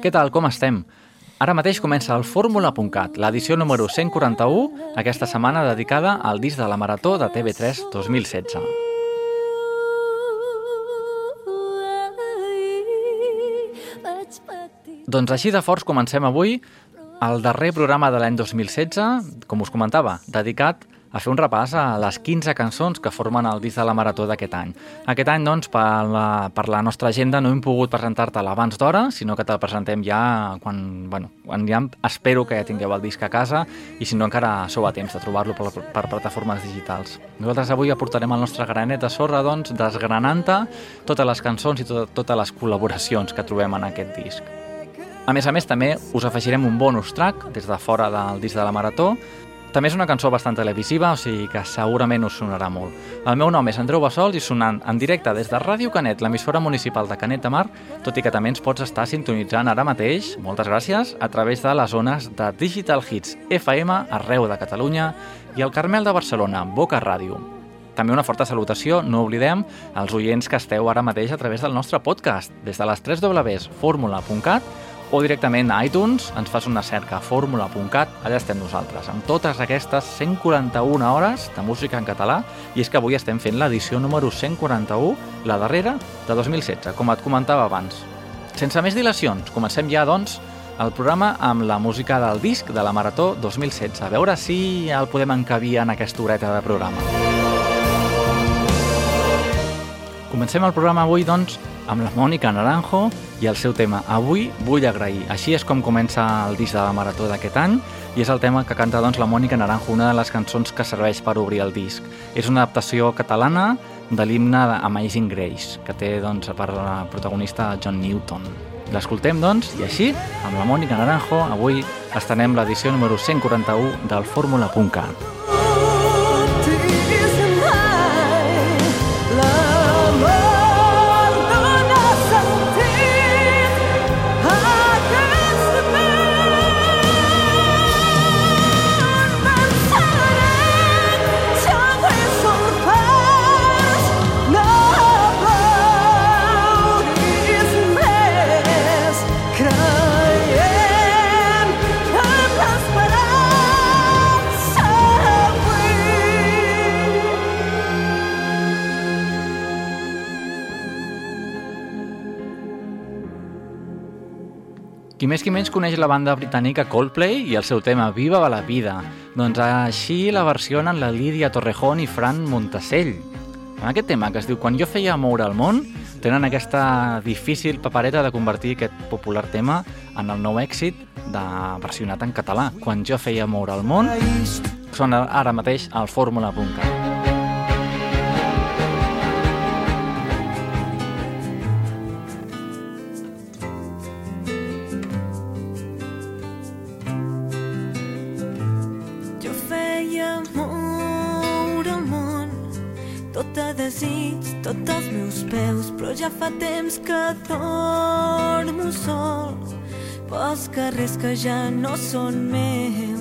Què tal, com estem? Ara mateix comença el Fórmula.cat, l'edició número 141, aquesta setmana dedicada al disc de la Marató de TV3 2016. Doncs així de forts comencem avui el darrer programa de l'any 2016, com us comentava, dedicat fer un repàs a les 15 cançons que formen el disc de la Marató d'aquest any. Aquest any, doncs, per la, per la nostra agenda no hem pogut presentar-te-la abans d'hora, sinó que te'l presentem ja quan, bueno, quan ja espero que ja tingueu el disc a casa i si no encara sou a temps de trobar-lo per, per plataformes digitals. Nosaltres avui aportarem el nostre granet de sorra, doncs, desgranant-te totes les cançons i tot, totes les col·laboracions que trobem en aquest disc. A més a més, també us afegirem un bonus track des de fora del disc de la Marató, també és una cançó bastant televisiva, o sigui que segurament us sonarà molt. El meu nom és Andreu Bassols i sonant en directe des de Ràdio Canet, l'emissora municipal de Canet de Mar, tot i que també ens pots estar sintonitzant ara mateix, moltes gràcies, a través de les zones de Digital Hits FM arreu de Catalunya i el Carmel de Barcelona, Boca Ràdio. També una forta salutació, no oblidem, als oients que esteu ara mateix a través del nostre podcast, des de les 3 www.formula.cat o directament a iTunes, ens fas una cerca a fórmula.cat, allà estem nosaltres, amb totes aquestes 141 hores de música en català, i és que avui estem fent l'edició número 141, la darrera, de 2016, com et comentava abans. Sense més dilacions, comencem ja, doncs, el programa amb la música del disc de la Marató 2016. A veure si el podem encabir en aquesta horeta de programa. Comencem el programa avui, doncs, amb la Mònica Naranjo i el seu tema Avui vull agrair. Així és com comença el disc de la Marató d'aquest any i és el tema que canta doncs, la Mònica Naranjo, una de les cançons que serveix per obrir el disc. És una adaptació catalana de l'himne Amazing Grace, que té doncs, per protagonista John Newton. L'escoltem, doncs, i així, amb la Mònica Naranjo, avui estenem l'edició número 141 del Fórmula.cat. Qui més qui menys coneix la banda britànica Coldplay i el seu tema Viva la vida. Doncs així la versionen la Lídia Torrejón i Fran Montasell. En aquest tema, que es diu Quan jo feia moure el món, tenen aquesta difícil papereta de convertir aquest popular tema en el nou èxit de versionat en català. Quan jo feia moure el món, sona ara mateix al fórmula.cat. pels carrers que ja no són meus.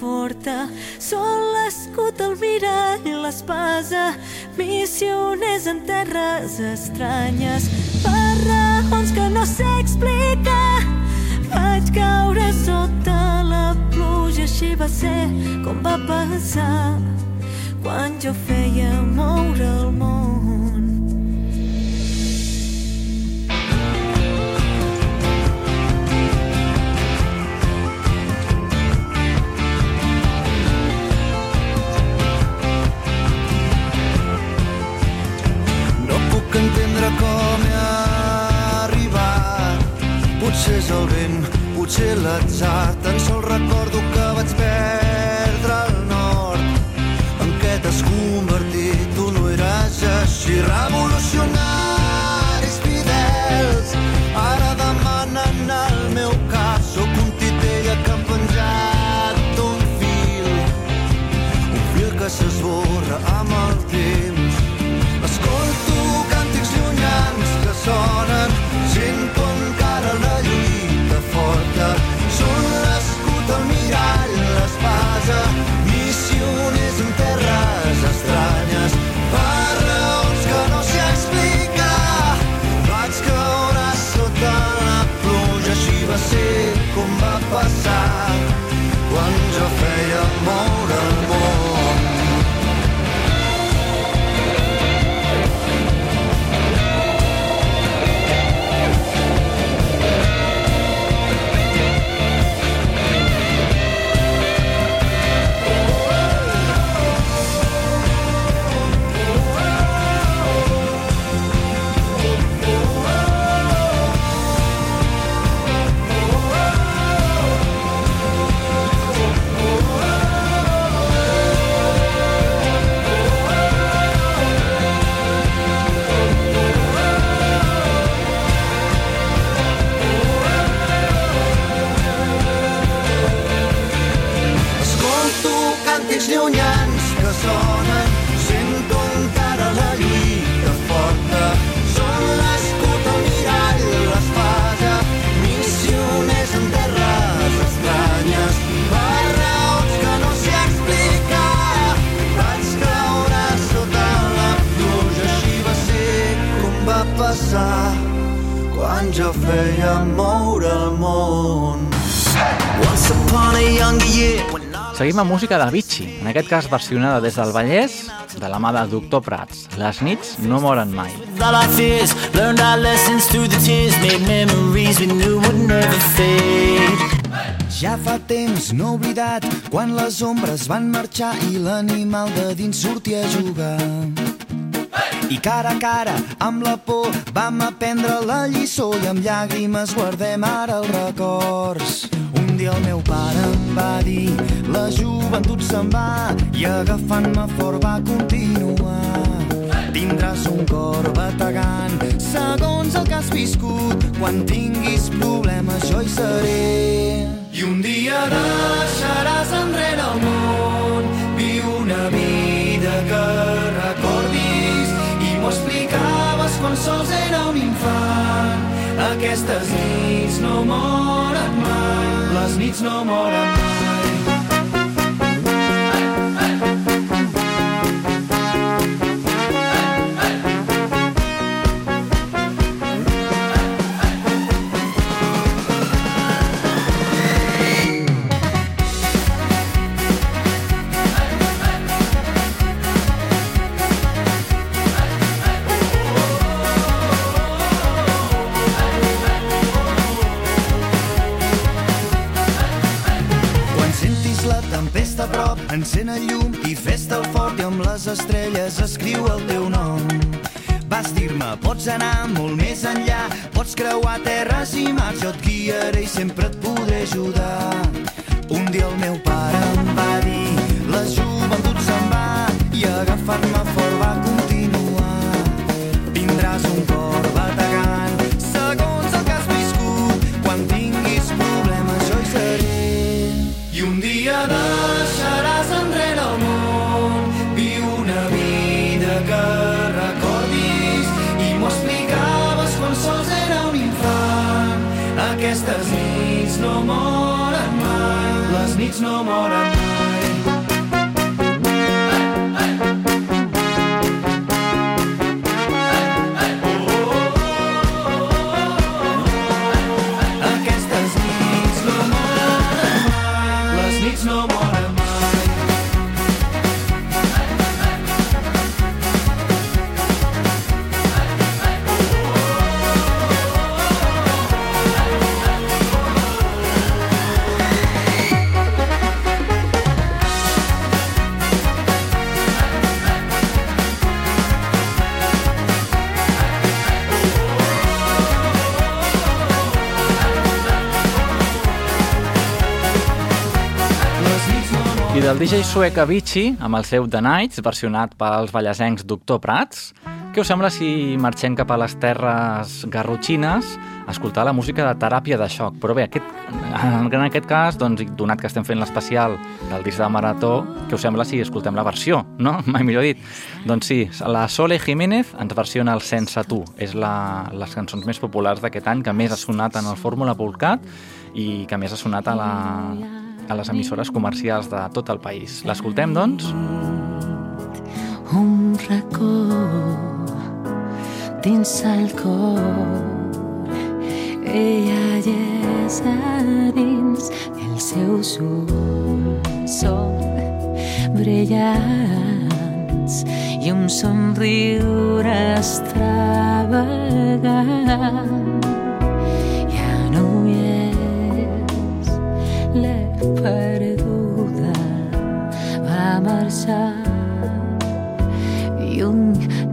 Forta, sol l'escut, el mirall, l'espasa, missioners en terres estranyes. Per raons que no sé explicar vaig caure sota la pluja. Així va ser com va passar. Quan jo feia moure el món Amb música de Vichy, en aquest cas versionada des del Vallès, de la mà de Doctor Prats. Les nits no moren mai. Ja fa temps no oblidat quan les ombres van marxar i l'animal de dins sortia a jugar. I cara a cara amb la por vam aprendre la lliçó i amb llàgrimes guardem ara els records. El meu pare em va dir la joventut se'n va i agafant-me fort va continuar. Tindràs un cor bategant segons el que has viscut. Quan tinguis problemes jo hi seré. I un dia deixaràs enrere el món, Aquestes nits no moren mai, les nits no moren mai. Encén el llum i fes-te el fort i amb les estrelles escriu el teu nom. Vas dir-me, pots anar molt més enllà, pots creuar terres i mars, jo et guiaré i sempre et podré ajudar. Un dia el meu pare em va dir, la joventut se'n va, i agafar-me les nits no moren mai. I del DJ suec Avicii, amb el seu The Nights, versionat pels ballasencs Doctor Prats, què us sembla si marxem cap a les terres garrotxines a escoltar la música de teràpia de xoc? Però bé, aquest, en aquest cas, doncs, donat que estem fent l'especial del disc de Marató, què us sembla si escoltem la versió, no? Mai millor dit. Doncs sí, la Sole Jiménez ens versiona el Sense Tu. És la, les cançons més populars d'aquest any que més ha sonat en el Fórmula Polcat i que més ha sonat a, la, a les emissores comercials de tot el país. L'escoltem, doncs? un racó dins el cor ella és a dins els seus ulls són brillants i un somriure extravagant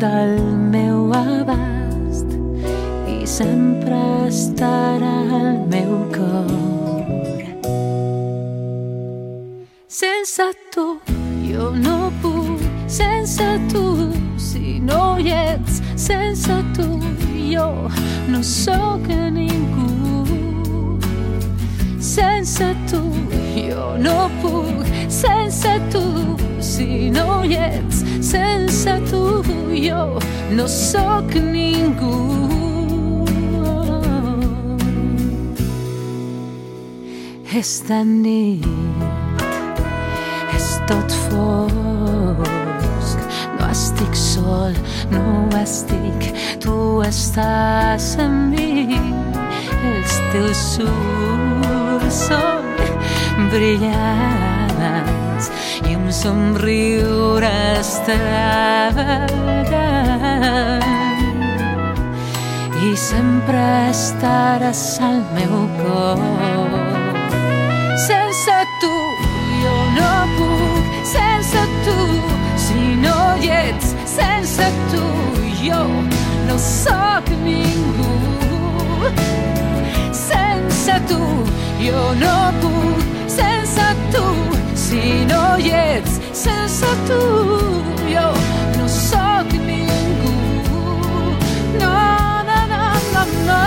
del meu abast i sempre estarà al meu cor. Sense tu jo no puc, sense tu si no hi ets, sense tu jo no sóc ningú. Sense tu jo no puc, sense tu si no hi ets, sense tu jo no sóc ningú. És de nit, és tot fosc, no estic sol, no estic, tu estàs amb mi, els teus ulls són brillants somriure extravagant i sempre estaràs al meu cor. Sense tu jo no puc, sense tu si no hi ets, sense tu jo no sóc ningú. Sense tu jo no puc, sense tu si no hi ets, sense tu jo no sóc ningú. No, no, no, no,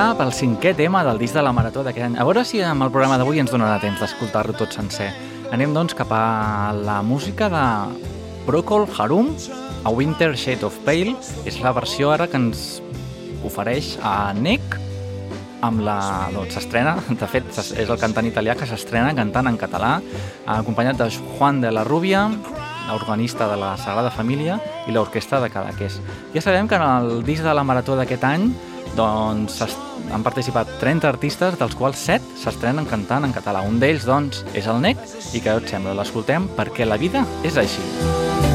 ja pel cinquè tema del disc de la Marató d'aquest any. A veure si amb el programa d'avui ens donarà temps d'escoltar-lo tot sencer. Anem, doncs, cap a la música de Procol Harum, a Winter Shade of Pale. És la versió ara que ens ofereix a Nick amb la... doncs s'estrena, de fet és el cantant italià que s'estrena cantant en català, acompanyat de Juan de la Rubia, l'organista de la Sagrada Família i l'orquestra de Cadaqués. Ja sabem que en el disc de la Marató d'aquest any doncs, han participat 30 artistes, dels quals 7 s'estrenen cantant en català. Un d'ells, doncs, és el Nec, i que et sembla, l'escoltem perquè la vida és així. when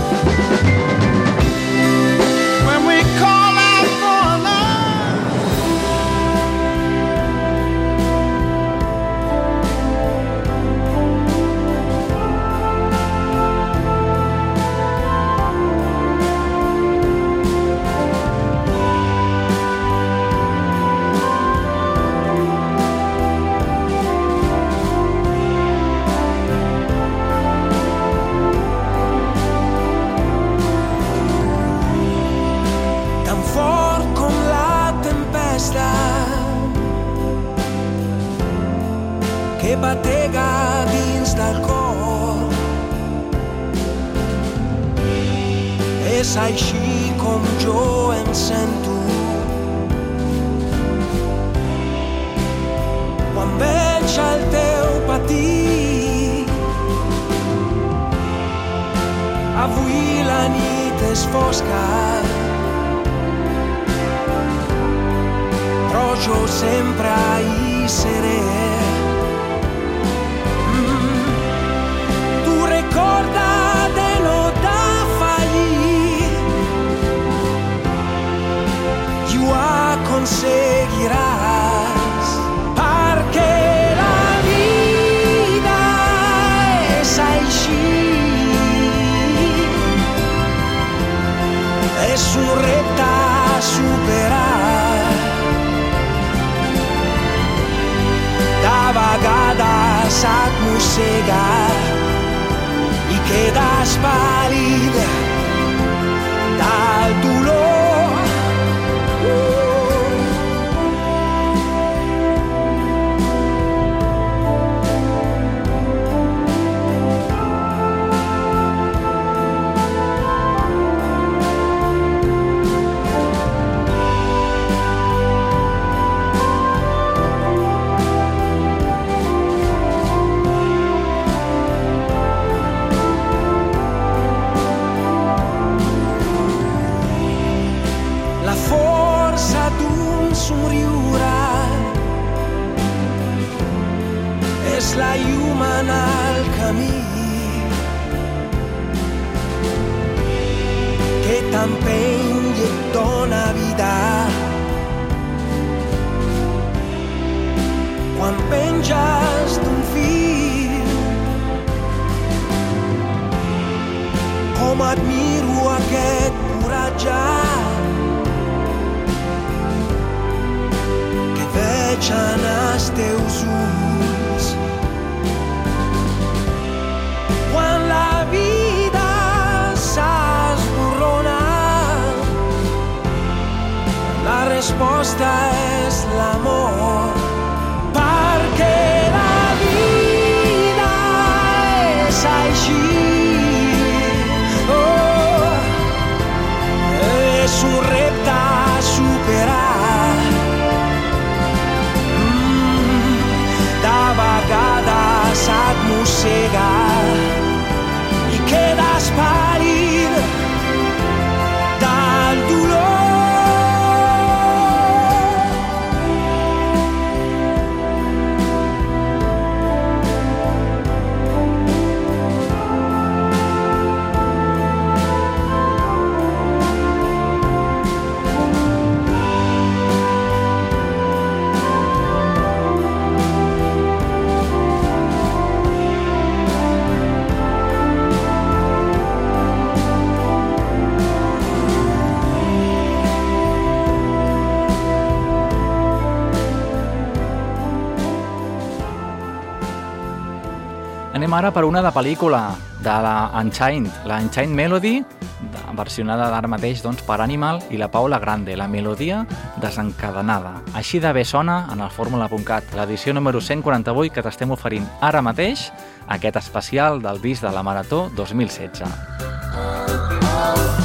ara per una de pel·lícula, de la Unchained, la Unchained Melody, versionada d'ara mateix doncs, per Animal i la Paula Grande, la melodia desencadenada. Així de bé sona en el fórmula.cat, l'edició número 148 que t'estem oferint ara mateix, aquest especial del disc de la Marató 2016. Oh, oh.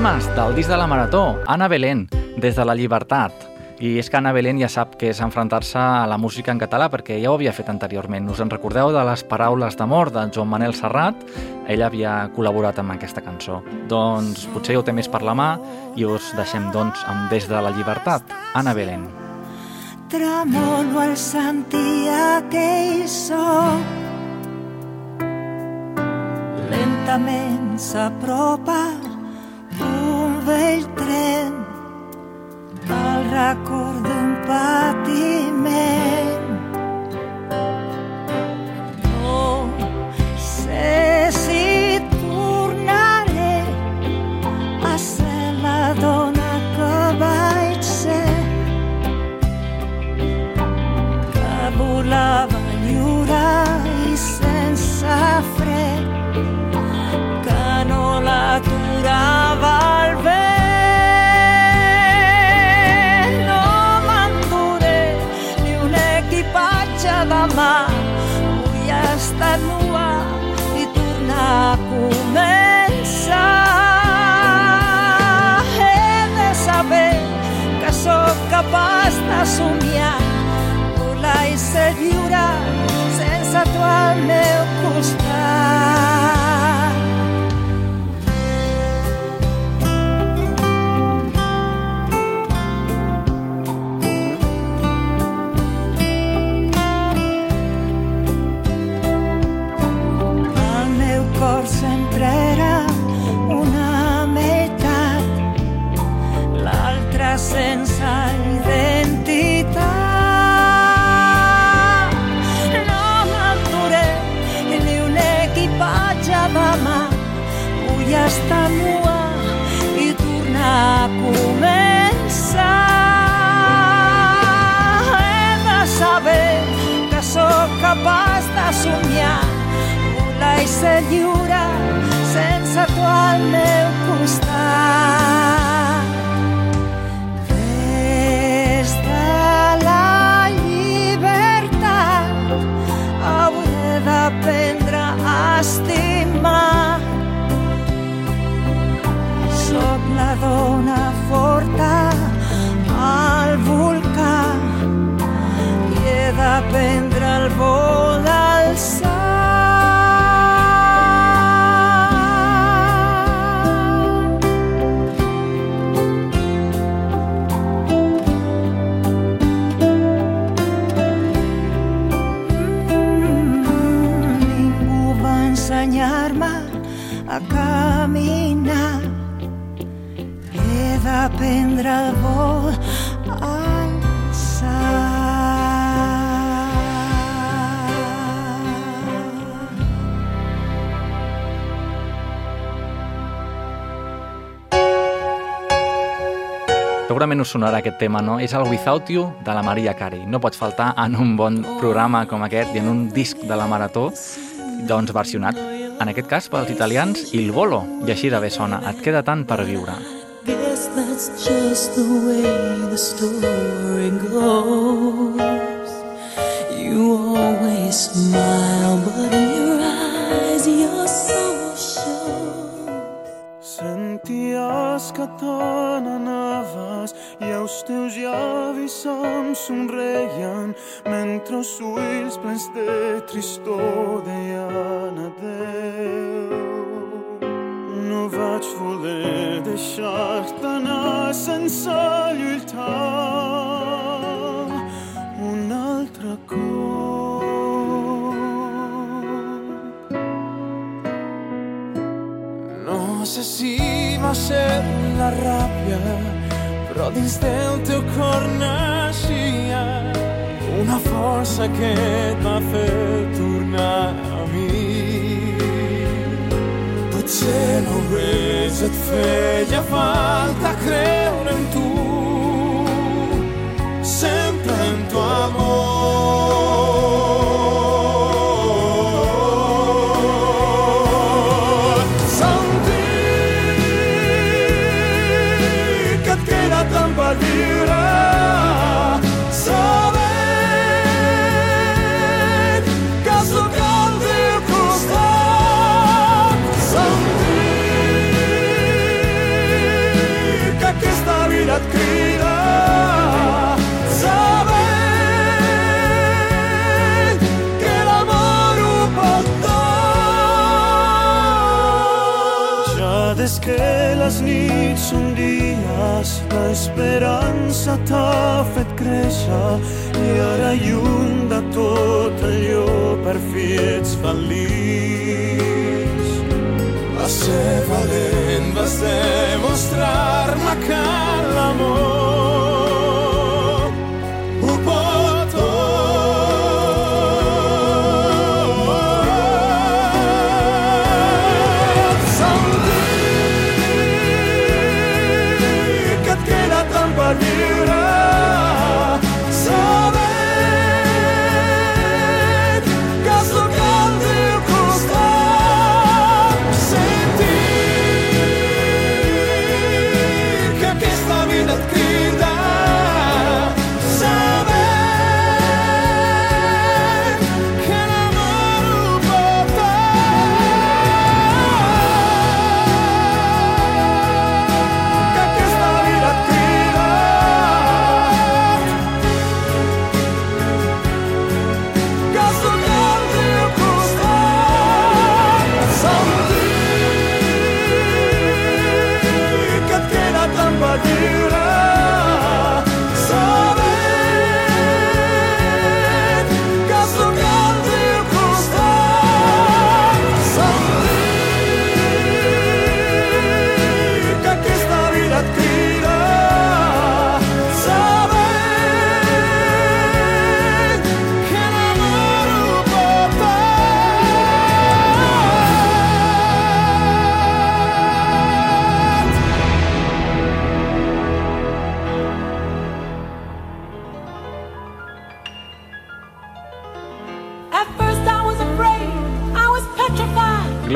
Temes del disc de la Marató, Anna Belén, des de la llibertat. I és que Anna Belén ja sap que és enfrontar-se a la música en català perquè ja ho havia fet anteriorment. Us en recordeu de les paraules d'amor de Joan Manel Serrat? Ella havia col·laborat amb aquesta cançó. Doncs potser ja ho té més per la mà i us deixem doncs amb Des de la llibertat, Anna Belén. Tremolo al sentir aquell so Lentament s'apropa un vell tren el record d'un patiment el vent no m'enduré ni un equipatge de mà vull estar nua i tornar a començar he de saber que sóc capaç de somiar volar i ser lliure sense tu al meu costat somiar volar i ser lliure sense tu al meu Segurament us sonarà aquest tema, no? És el Without You de la Maria Carey. No pot faltar en un bon programa com aquest i en un disc de la Marató, doncs versionat, en aquest cas pels italians Il Volo, i així de bé sona, et queda tant per viure. Guess that's just the way the story goes. You always smile, but in your eyes you're so. Senties que te n'anaves i els teus llavis em somreien mentre els ulls plens de tristor deien adeu. No vaig voler deixar-te anar sense lluitar un altre cop. No sé si va ser la ràbia, però dins del teu cor naixia una força que et va fer tornar a mi. Potser només et feia falta creure en tu, sempre en tu amor. Les nits són dies, l'esperança t'ha fet créixer i ara lluny de tot allò per fi ets feliç. Vas ser valent, vas demostrar-me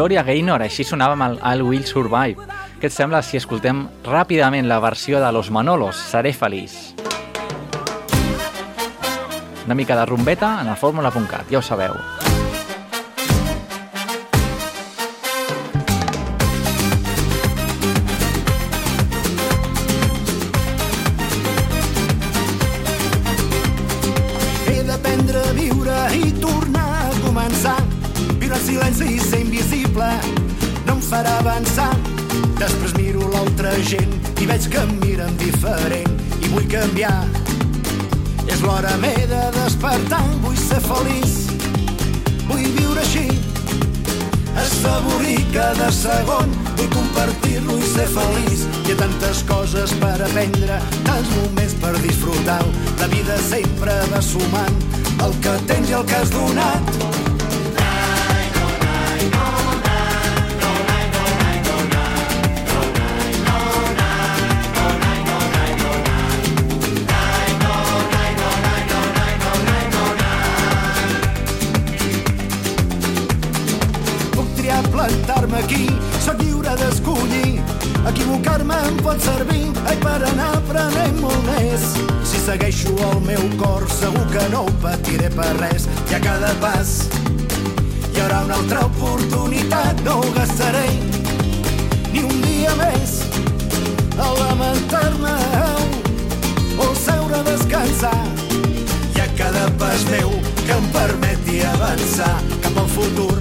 Gloria Gaynor, així sonava amb el I Will Survive. Què et sembla si escoltem ràpidament la versió de Los Manolos, Seré feliç? Una mica de rumbeta en el fórmula.cat, ja ho sabeu. Canviar. És l'hora m'he de despertar, vull ser feliç, vull viure així. Assaborir cada segon, vull compartir-lo i ser feliç. Hi ha tantes coses per aprendre, tants moments per disfrutar. La vida sempre va sumant el que tens i el que has donat. Pot servir, ai, per anar aprenent molt més. Si segueixo el meu cor, segur que no ho patiré per res. I a cada pas hi haurà una altra oportunitat, no ho gastaré ni un dia més a lamentar-me o seure a descansar. I a cada pas meu que em permeti avançar cap al futur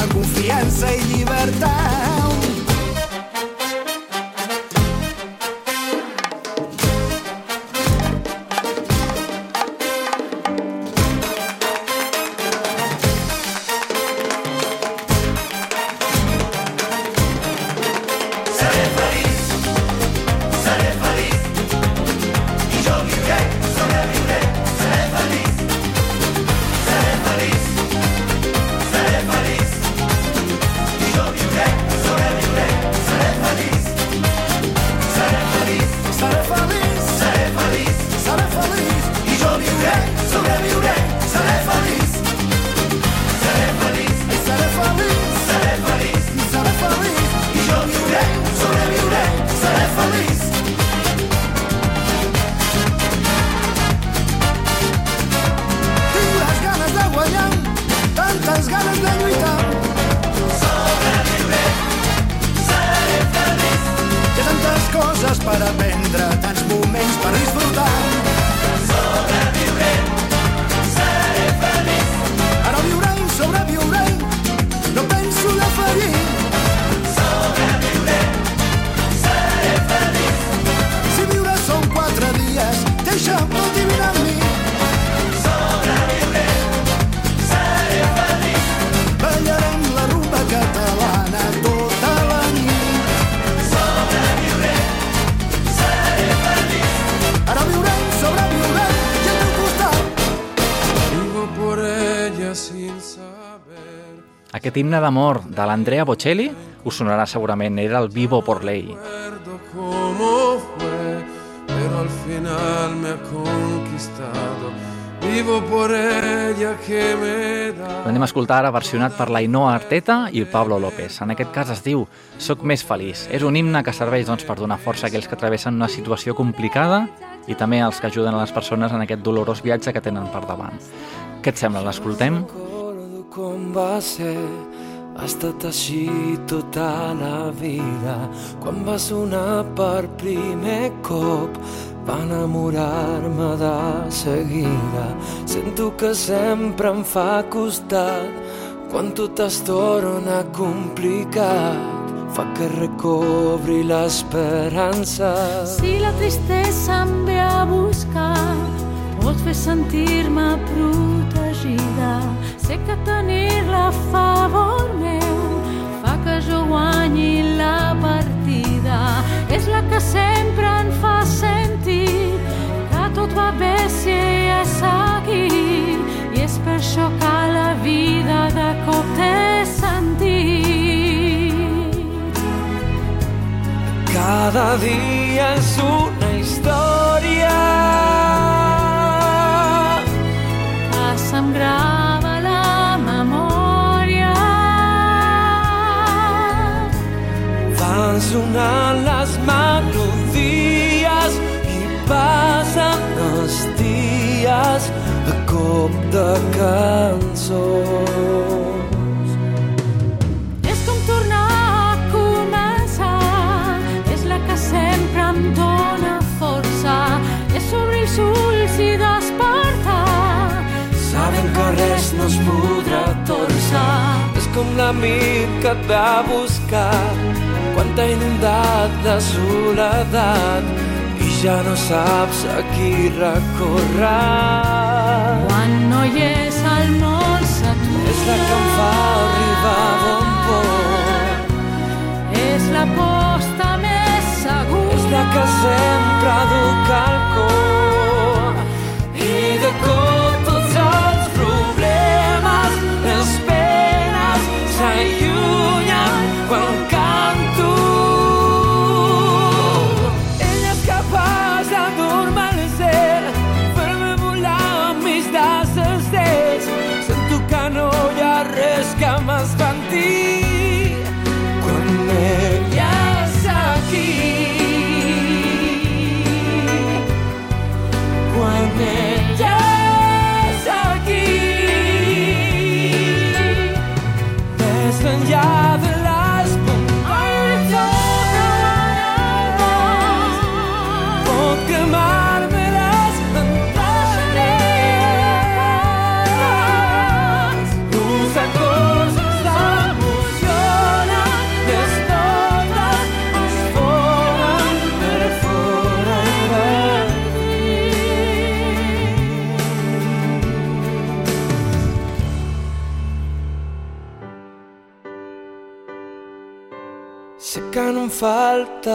amb confiança i llibertat. Aquest himne d'amor de l'Andrea Bocelli us sonarà segurament, era el Vivo por Ley. pero al final me ha conquistado. Vivo por ella que me da. L'anem a escoltar ara versionat per l'Ainoa Arteta i el Pablo López. En aquest cas es diu Soc més feliç. És un himne que serveix doncs, per donar força a aquells que travessen una situació complicada i també als que ajuden a les persones en aquest dolorós viatge que tenen per davant. Què et sembla? L'escoltem? Com va ser. Ha estat així tota la vida. Quan va sonar per primer cop va enamorar-me de seguida. Sento que sempre em fa costat quan tot es torna complicat. Fa que recobri l'esperança. Si la tristesa em ve a buscar, pot fer sentir-me protegida. Sé que tenir-la a favor meu fa que jo guanyi la partida. És la que sempre em fa sentir que tot va bé si ella és aquí. I és per això que la vida de cop té sentit. Cada dia és una història sonant les melodies i passen els dies a cop de cançons. És com tornar a començar, és la que sempre em dóna força. És obrir els ulls i despertar, Sabem que res no es podrà torçar. És com l'amic que et va buscar quan t'ha inundat de soledat i ja no saps a qui recórrer. quan no hi és al món s'atura. És la que em fa arribar bon port. És la posta més segura. És la que sempre duc al cor. I de cop tots els problemes, les penes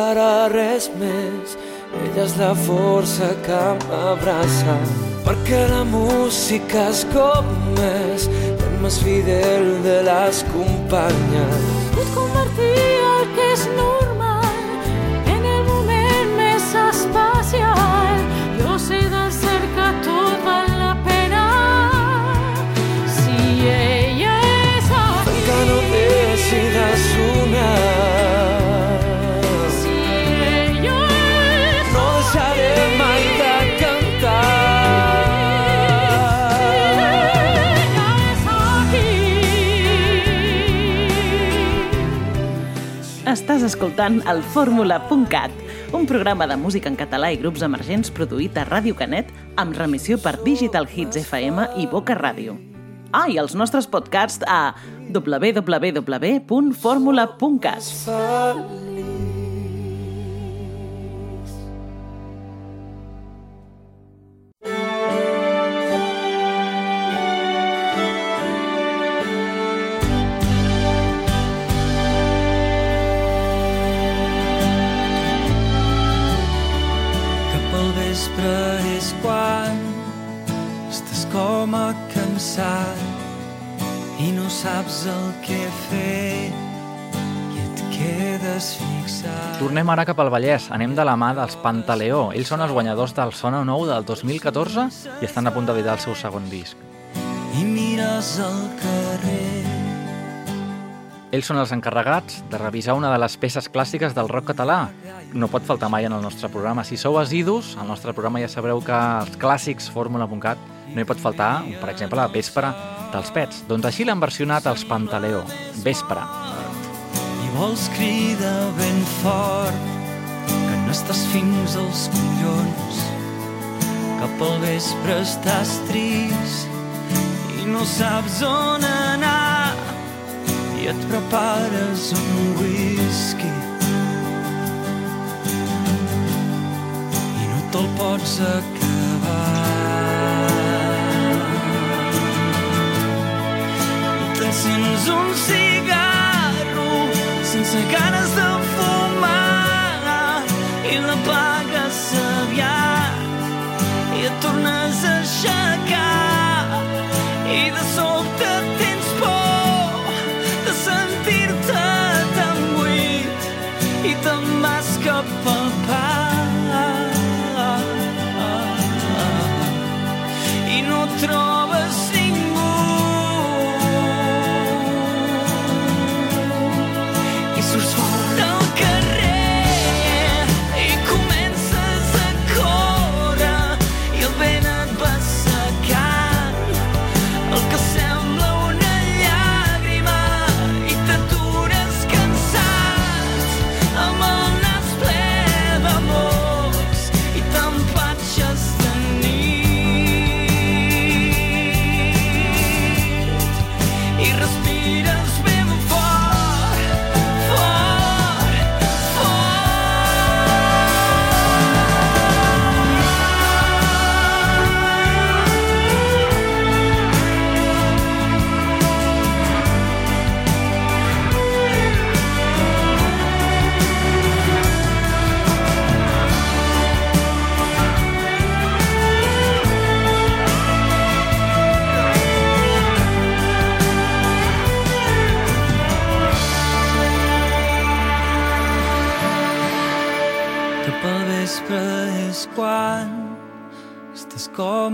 faltarà res més, ella és la força que m'abraça, perquè la música és com és, el més fidel de les companyes. Estàs escoltant el fórmula.cat, un programa de música en català i grups emergents produït a Ràdio Canet amb remissió per Digital Hits FM i Boca Ràdio. Ah, i els nostres podcasts a www.formula.cat. saps el que fer i et quedes fixat. Tornem ara cap al Vallès. Anem de la mà dels Pantaleó. Ells són els guanyadors del Sona Nou del 2014 i estan a punt d'editar el seu segon disc. I mires al carrer Ells són els encarregats de revisar una de les peces clàssiques del rock català. No pot faltar mai en el nostre programa. Si sou assidus, al nostre programa ja sabreu que els clàssics fórmula.cat no hi pot faltar, per exemple, la Vespre dels Pets. Doncs així l'han versionat els Pantaleó. Vespre. i vols cridar ben fort que no estàs fins als collons cap al vespre estàs trist i no saps on anar et prepares un whisky i no te'l pots acabar i t'encens un cigarro sense ganes de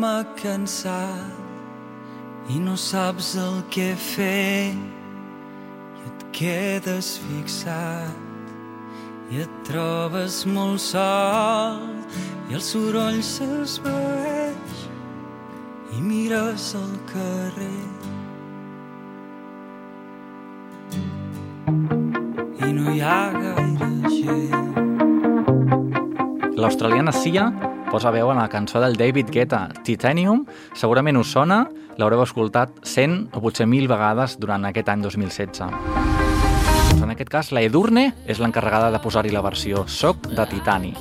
a cansat i no saps el que fer i et quedes fixat i et trobes molt sol i el soroll s'esvaeix i mires al carrer. I no hi ha gaire gent. L'australiana Sia posa veu en la cançó del David Guetta, Titanium. Segurament us sona, l'haureu escoltat 100 o potser 1.000 vegades durant aquest any 2016. Doncs en aquest cas, la Edurne és l'encarregada de posar-hi la versió Soc de Titani.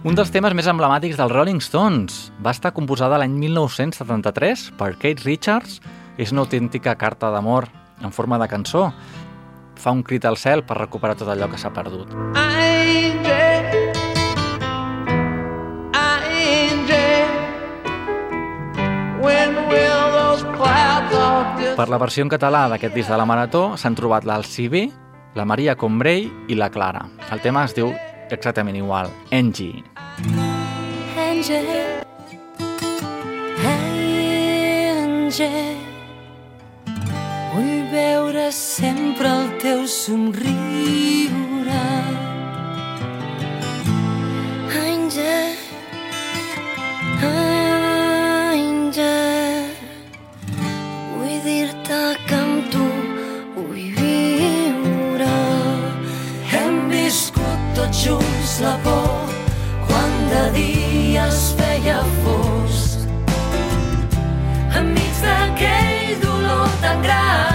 Un dels temes més emblemàtics dels Rolling Stones va estar composada l'any 1973 per Kate Richards. És una autèntica carta d'amor en forma de cançó. Fa un crit al cel per recuperar tot allò que s'ha perdut. I'm When will those clouds. Per la versió en català d'aquest disc de la Marató s'han trobat l'Alcibi, la Maria Combrei i la Clara. El tema es diu exactament igual. Angie. Angie. Angie. Vull veure sempre el teu somriure sangrar.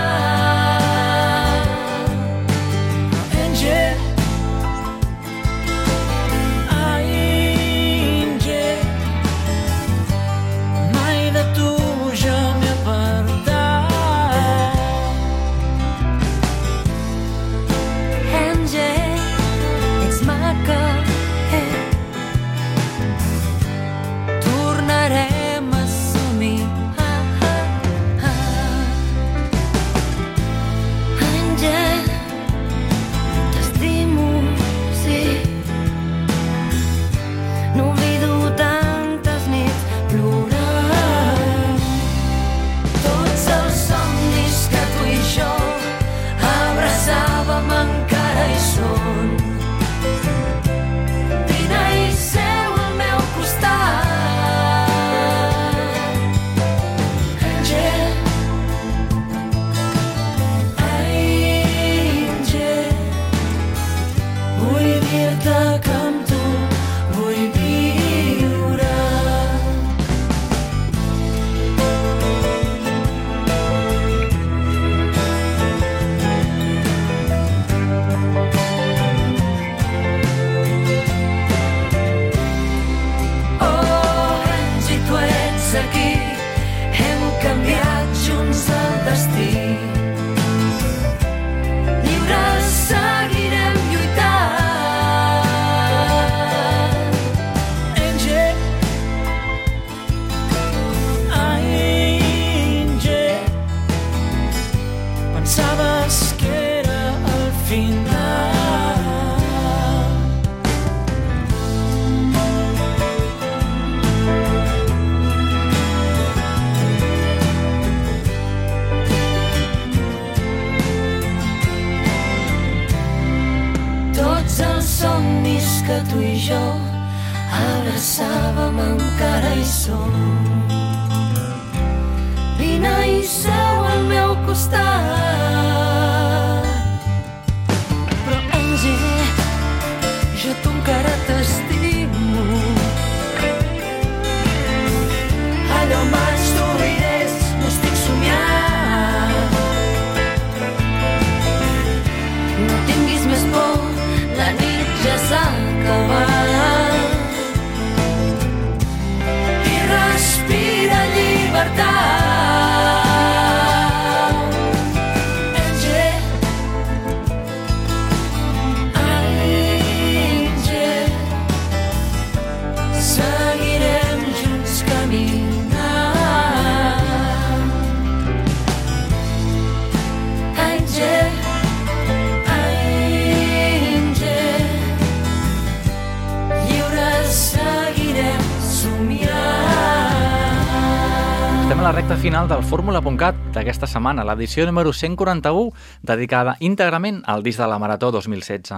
Final del Fórmula.cat d'aquesta setmana, l'edició número 141, dedicada íntegrament al disc de la Marató 2016.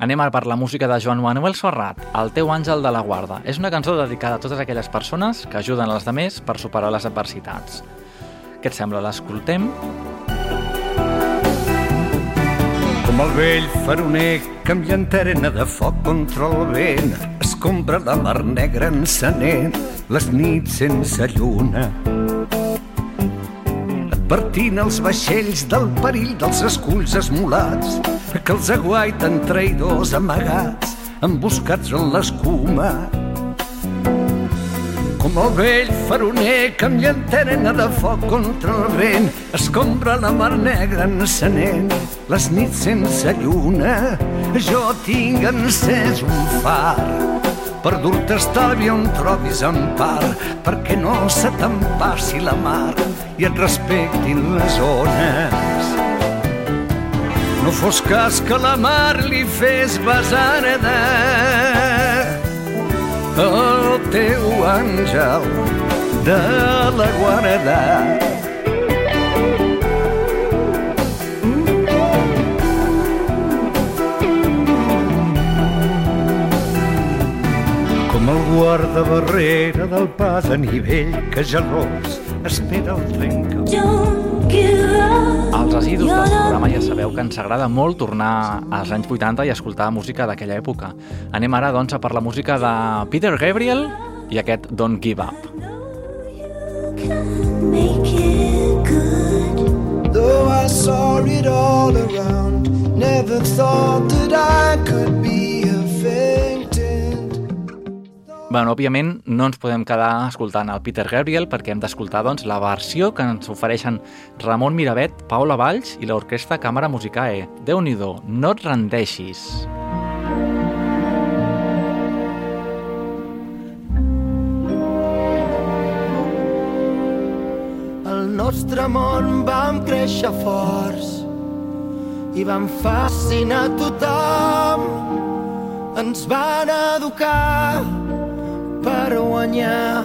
Anem ara per la música de Joan Manuel Serrat, El teu àngel de la guarda. És una cançó dedicada a totes aquelles persones que ajuden els demés per superar les adversitats. Què et sembla? L'escoltem? Com el vell faroner amb llanterna de foc contra el vent escombra la mar negra encenent les nits sense lluna. Advertint els vaixells del perill dels esculls esmolats que els aguaiten traïdors amagats emboscats en l'escuma. Com el vell faroner que amb llanterna de foc contra el vent escombra la mar negra encenent les nits sense lluna. Jo tinc encès un far per dur-te estalvi on trobis empar perquè no se te'n passi la mar i et respectin les ones. No fos cas que la mar li fes besarda el teu àngel de la guarda. Com el guarda barrera del pas a nivell que gelós espera el tren que... Don't give up. Els residus del programa ja sabeu que ens agrada molt tornar als anys 80 i escoltar música d'aquella època. Anem ara, doncs, a per la música de Peter Gabriel i aquest Don't Give Up. Make it good. Though I saw it all around, never thought that I could be a fainting. Bueno, òbviament no ens podem quedar escoltant el Peter Gabriel perquè hem d'escoltar doncs, la versió que ens ofereixen Ramon Miravet, Paula Valls i l'Orquestra Càmera Musicae. Déu-n'hi-do, no et rendeixis. El nostre món vam créixer forts i vam fascinar tothom. Ens van educar per guanyar.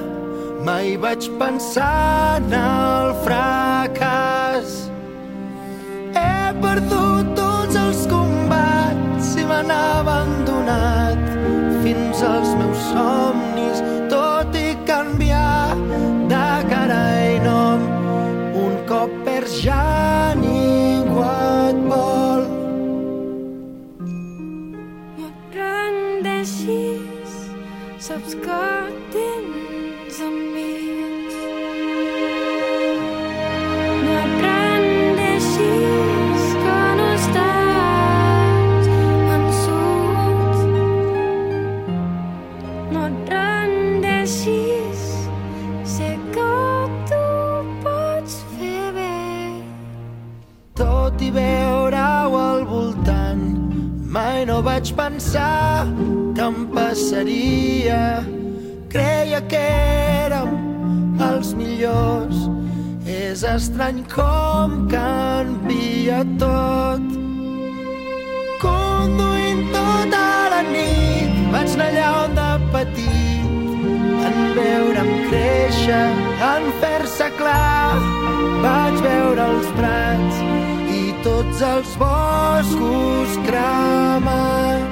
Mai vaig pensar en el fracàs. He perdut tots els combats i m'han abandonat fins als meus somnis, tot i canviar de cara i nom. Un cop perds ja ningú saps que tens amics. No et rendeixis, que no estàs vençut. No et rendeixis, sé que tu pots fer bé. tot i veure-ho al voltant. Mai no vaig pensar em passaria. Creia que érem els millors. És estrany com canvia tot. Conduint tota la nit, vaig anar allà on de petit en veure'm créixer, en fer-se clar. Vaig veure els prats i tots els boscos cremats.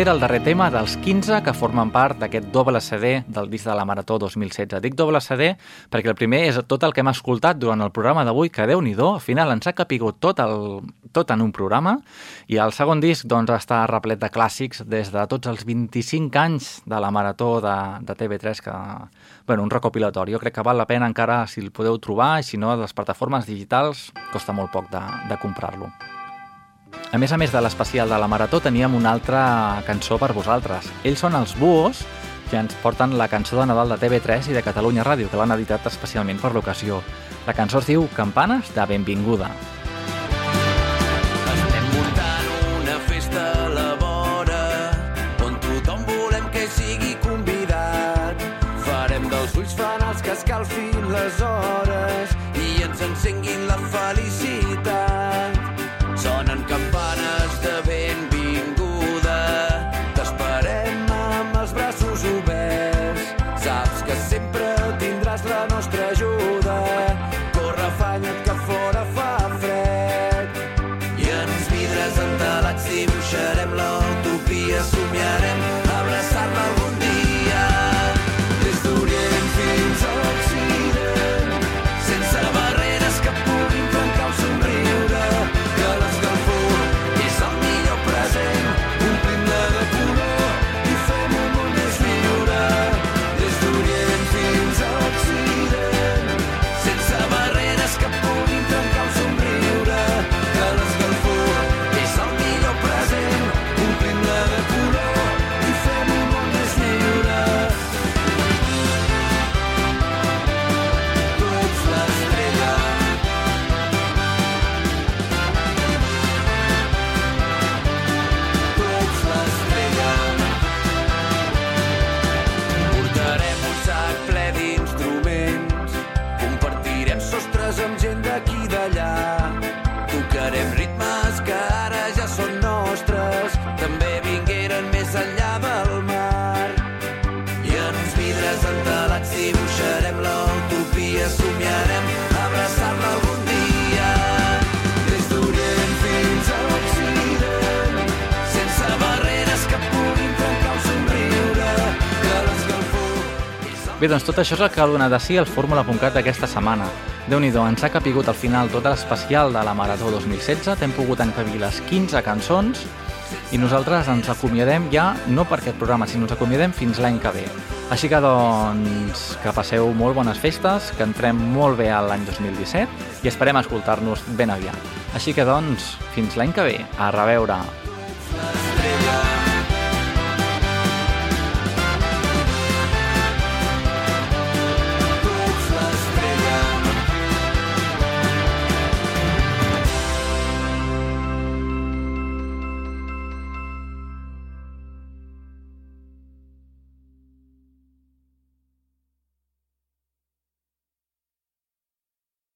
Era el darrer tema dels 15 que formen part d'aquest doble CD del disc de la Marató 2016. Dic doble CD perquè el primer és tot el que hem escoltat durant el programa d'avui, que déu nhi al final ens ha capigut tot, el, tot en un programa, i el segon disc doncs, està replet de clàssics des de tots els 25 anys de la Marató de, de TV3, que, bueno, un recopilatori. Jo crec que val la pena encara si el podeu trobar, i si no, les plataformes digitals costa molt poc de, de comprar-lo. A més a més de l'especial de la Marató, teníem una altra cançó per vosaltres. Ells són els Buos, que ens porten la cançó de Nadal de TV3 i de Catalunya Ràdio, que l'han editat especialment per l'ocasió. La cançó es diu Campanes de Benvinguda. Estem muntant una festa a la vora on tothom volem que sigui convidat. Farem dels ulls fanals que escalfin les hores doncs tot això és el que ha donat de si el Fórmula.cat d'aquesta setmana. déu nhi ens ha capigut al final tot l'especial de la Marató 2016, t'hem pogut encabir les 15 cançons i nosaltres ens acomiadem ja, no per aquest programa, sinó ens acomiadem fins l'any que ve. Així que, doncs, que passeu molt bones festes, que entrem molt bé a l'any 2017 i esperem escoltar-nos ben aviat. Així que, doncs, fins l'any que ve. A reveure.